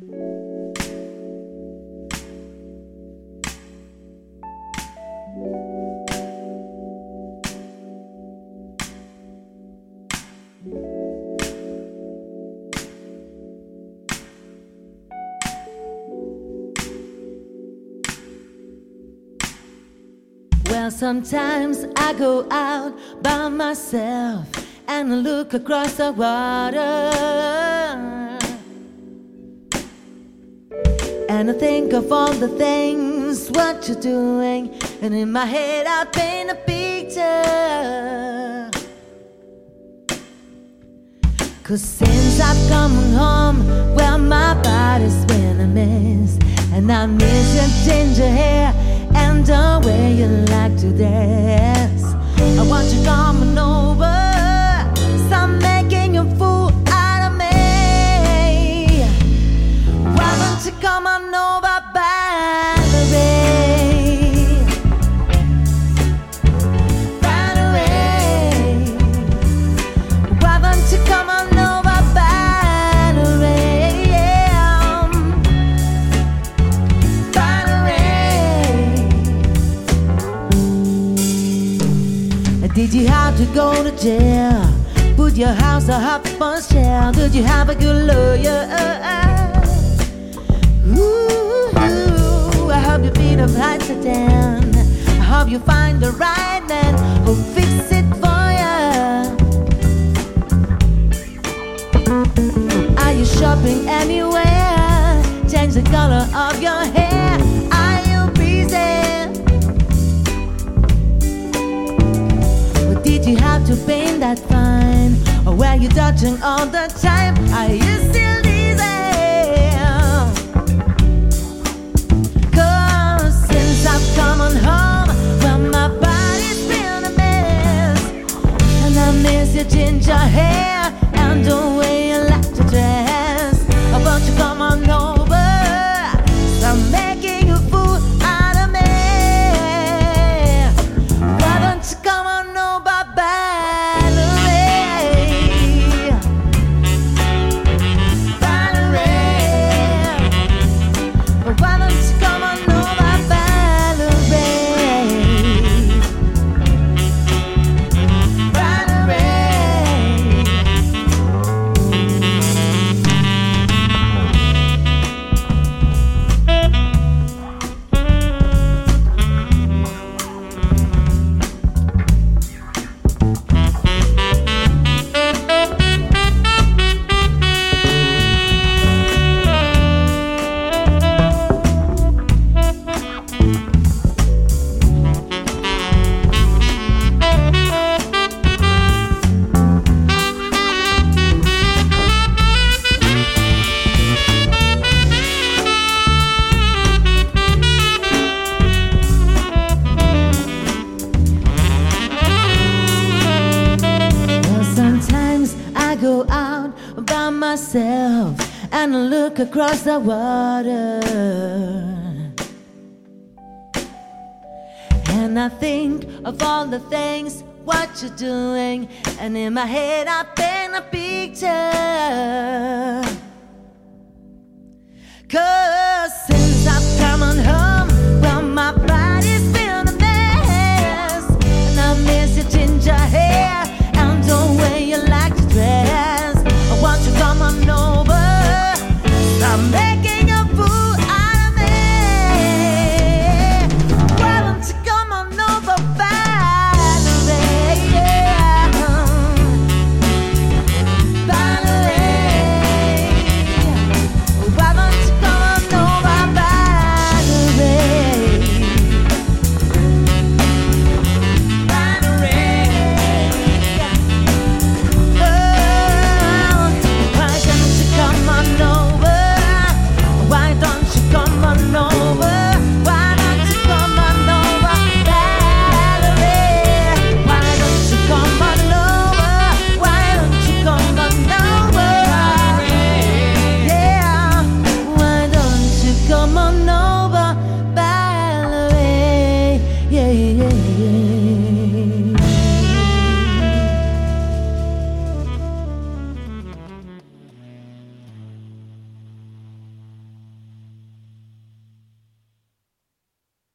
Well, sometimes I go out by myself and look across the water. And I think of all the things what you're doing, and in my head I paint a picture. Cause since I've come home, well, my body's been a mess, and I miss your ginger hair and the way you like to dance. Did you have to go to jail? Put your house up on sale? Did you have a good lawyer? Ooh, I hope you beat up right down. I hope you find the right man who'll fix it for you. Are you shopping anywhere? Change the color of your hair. To paint that fine? Or were you dodging all the time? Are you still myself and look across the water. And I think of all the things what you're doing, and in my head I paint a picture. Cause